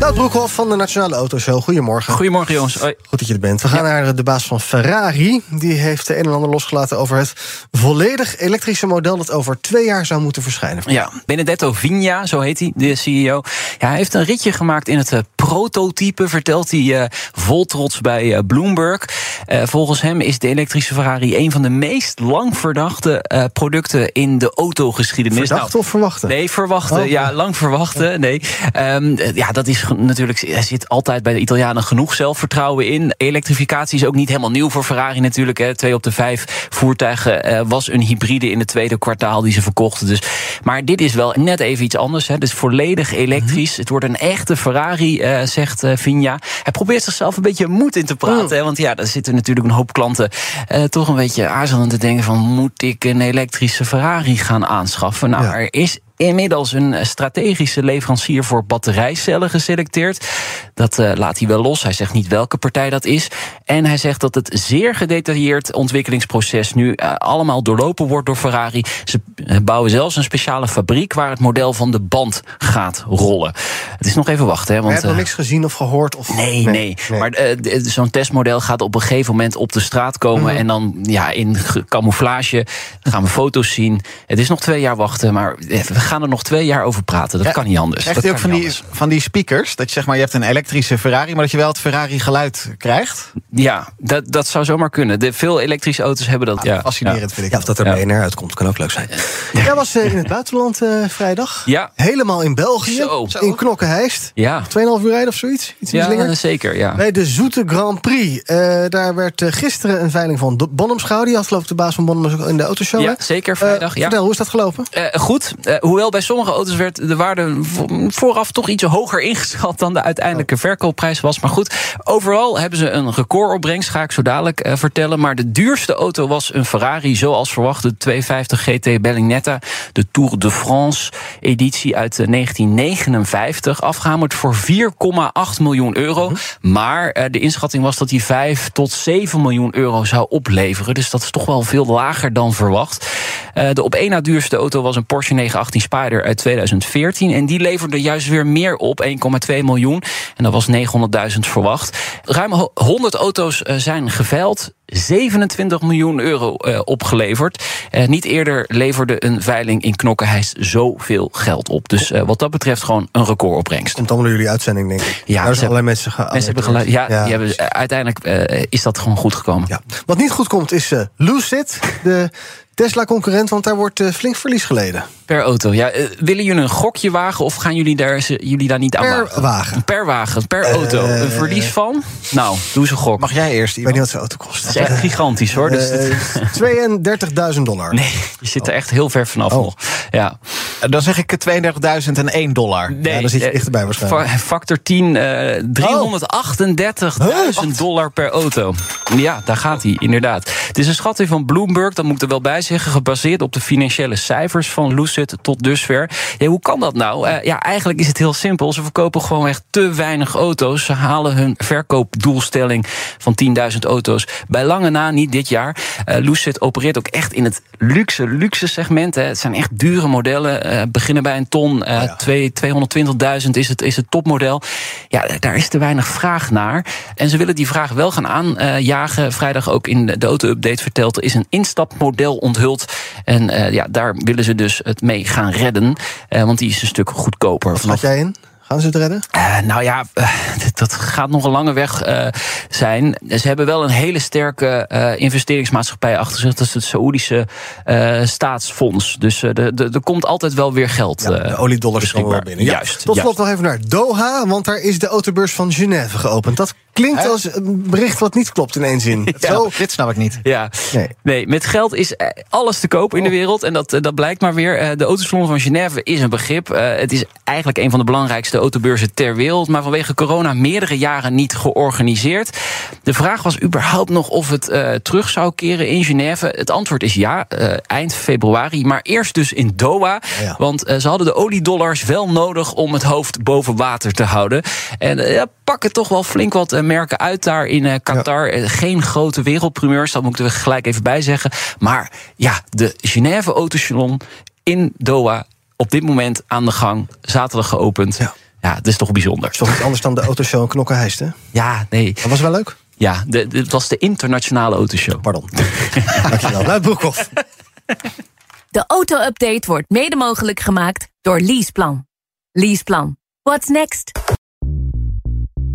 Nou, Broekhoff van de Nationale Autoshow. Goedemorgen. Goedemorgen, jongens. Hoi. Goed dat je er bent. We gaan naar de baas van Ferrari. Die heeft de een en ander losgelaten over het volledig elektrische model... dat over twee jaar zou moeten verschijnen. Ja, Benedetto Vigna, zo heet hij, de CEO. Ja, hij heeft een ritje gemaakt in het uh, prototype, vertelt hij uh, vol trots bij uh, Bloomberg. volgens hem is de elektrische Ferrari een van de meest lang verdachte producten in de autogeschiedenis. Verdacht nou, of verwachten? Nee, verwachten. Oh, ja, lang verwachten. Nee. Um, ja, dat is natuurlijk, er zit altijd bij de Italianen genoeg zelfvertrouwen in. Elektrificatie is ook niet helemaal nieuw voor Ferrari natuurlijk. Hè. Twee op de vijf voertuigen uh, was een hybride in het tweede kwartaal die ze verkochten. Dus. Maar dit is wel net even iets anders. Hè. Dus volledig elektrisch. Mm -hmm. Het wordt een echte Ferrari, uh, zegt uh, Vigna. Hij probeert zichzelf een beetje moed in te praten. Mm. Hè, want ja, daar zitten natuurlijk een hoop klanten toch een beetje aarzelend te denken van... moet ik een elektrische Ferrari gaan aanschaffen? Nou, ja. er is inmiddels een strategische leverancier voor batterijcellen geselecteerd. Dat uh, laat hij wel los. Hij zegt niet welke partij dat is. En hij zegt dat het zeer gedetailleerd ontwikkelingsproces nu uh, allemaal doorlopen wordt door Ferrari. Ze bouwen zelfs een speciale fabriek waar het model van de band gaat rollen. Het is nog even wachten. Hè, want, hebt nog niks gezien of gehoord? Of... Nee, nee. nee. nee. Maar uh, zo'n testmodel gaat op een gegeven moment op de straat komen. Mm -hmm. En dan ja, in camouflage gaan we foto's zien. Het is nog twee jaar wachten, maar we gaan er nog twee jaar over praten. Dat ja, kan niet anders. Krijgt u ook van die, van die speakers? Dat je zeg maar, je hebt een elektrische Ferrari, maar dat je wel het Ferrari geluid krijgt? Ja, dat, dat zou zomaar kunnen. De, veel elektrische auto's hebben dat. Ah, ja, fascinerend vind ik. Ja, of dat er ja. naar uitkomt, kan ook leuk zijn. Jij was uh, in het buitenland uh, vrijdag. Ja. Helemaal in België. Zo. In Knokkenheist. Ja. 2,5 uur rijden of zoiets. Iets ja, zeker. Ja. Bij de Zoete Grand Prix. Uh, daar werd gisteren een veiling van Bonhams gehouden. Die had geloof ik de baas van Bonhams in de autoshow. Ja, zeker. Vrijdag. ja. Vertel, hoe is dat gelopen? goed. Hoewel bij sommige auto's werd de waarde vooraf toch iets hoger ingeschat dan de uiteindelijke verkoopprijs was. Maar goed, overal hebben ze een recordopbrengst, ga ik zo dadelijk uh, vertellen. Maar de duurste auto was een Ferrari, zoals verwacht, de 250 GT Berlinetta, de Tour de France editie uit 1959, afgehamerd voor 4,8 miljoen euro. -hmm. Maar uh, de inschatting was dat die 5 tot 7 miljoen euro zou opleveren. Dus dat is toch wel veel lager dan verwacht. Uh, de op één na duurste auto was een Porsche 918 Spider uit 2014. En die leverde juist weer meer op, 1,2 miljoen. En dat was 900.000 verwacht. Ruim 100 auto's zijn geveild. 27 miljoen euro uh, opgeleverd. Uh, niet eerder leverde een veiling in Knokkenheist zoveel geld op. Dus uh, wat dat betreft gewoon een recordopbrengst. Komt allemaal door jullie uitzending, denk ik. Ja, Daar zijn allerlei mensen gaan. Mensen hebben geluid, ja, ja, die hebben, uiteindelijk is dat gewoon goed gekomen. Ja. Wat niet goed komt is Lucid, de Tesla-concurrent, want daar wordt flink verlies geleden. Per auto, ja. willen jullie een gokje wagen of gaan jullie daar, jullie daar niet aan per wagen? wagen? Per wagen, per auto. Een verlies van? Nou, doe eens een gok. Mag jij eerst? Ik weet niet wat zijn auto kost. Dat is echt gigantisch hoor. Dus uh, 32.000 dollar. Nee, je zit er echt heel ver vanaf oh. nog. Ja. Dan zeg ik 32.001 dollar. Nee, ja, dan zit je dichterbij waarschijnlijk. Factor 10, uh, 338.000 oh. dollar per auto. Ja, daar gaat hij, inderdaad. Het is een schatting van Bloomberg, dat moet ik er wel bij zeggen... gebaseerd op de financiële cijfers van Lucid tot dusver. Ja, hoe kan dat nou? Uh, ja, eigenlijk is het heel simpel. Ze verkopen gewoon echt te weinig auto's. Ze halen hun verkoopdoelstelling van 10.000 auto's bij lange na niet dit jaar. Uh, Lucid opereert ook echt in het luxe, luxe segment. Hè. Het zijn echt dure modellen. Uh, beginnen bij een ton. Uh, oh ja. 200.000 is het, is het topmodel. Ja, daar is te weinig vraag naar. En ze willen die vraag wel gaan aanjagen. Vrijdag ook in de auto-update verteld. Er is een instapmodel onthuld. En ja, daar willen ze dus het mee gaan redden. want die is een stuk goedkoper. Wat gaat jij in? Gaan ze het redden? Uh, nou ja, uh, dat gaat nog een lange weg uh, zijn. Ze hebben wel een hele sterke investeringsmaatschappij achter zich. Dat is het Saoedische staatsfonds. Dus er komt altijd wel weer geld. Ja, de oliedollars komen wel binnen. Ja. Juist. Tot slot juist. nog even naar Doha, want daar is de autobeurs van Genève geopend. Dat klinkt als een bericht wat niet klopt in één zin. Ja, Zo. Dit snap ik niet. Ja. Nee. nee, met geld is alles te koop in de wereld. En dat, dat blijkt maar weer. De autosalon van Genève is een begrip. Het is eigenlijk een van de belangrijkste autobeurzen ter wereld, maar vanwege corona meerdere jaren niet georganiseerd. De vraag was überhaupt nog of het uh, terug zou keren in Genève. Het antwoord is ja, uh, eind februari, maar eerst dus in Doha. Ja. Want uh, ze hadden de oliedollars wel nodig om het hoofd boven water te houden. En ja, pakken toch wel flink wat merken uit daar in Qatar. Ja. Geen grote wereldprimeurs, dat moeten we gelijk even bij zeggen. Maar ja, de Genève Autosalon in Doha op dit moment aan de gang. Zaterdag geopend. Ja. Ja, het is toch bijzonder. Het is toch iets anders dan de autoshow in Knokkenheist, hè? Ja, nee. Dat was wel leuk? Ja, de, de, het was de internationale autoshow. Pardon. Dankjewel. Luid Broekhoff. De auto-update wordt mede mogelijk gemaakt door Leaseplan. Leaseplan. What's next?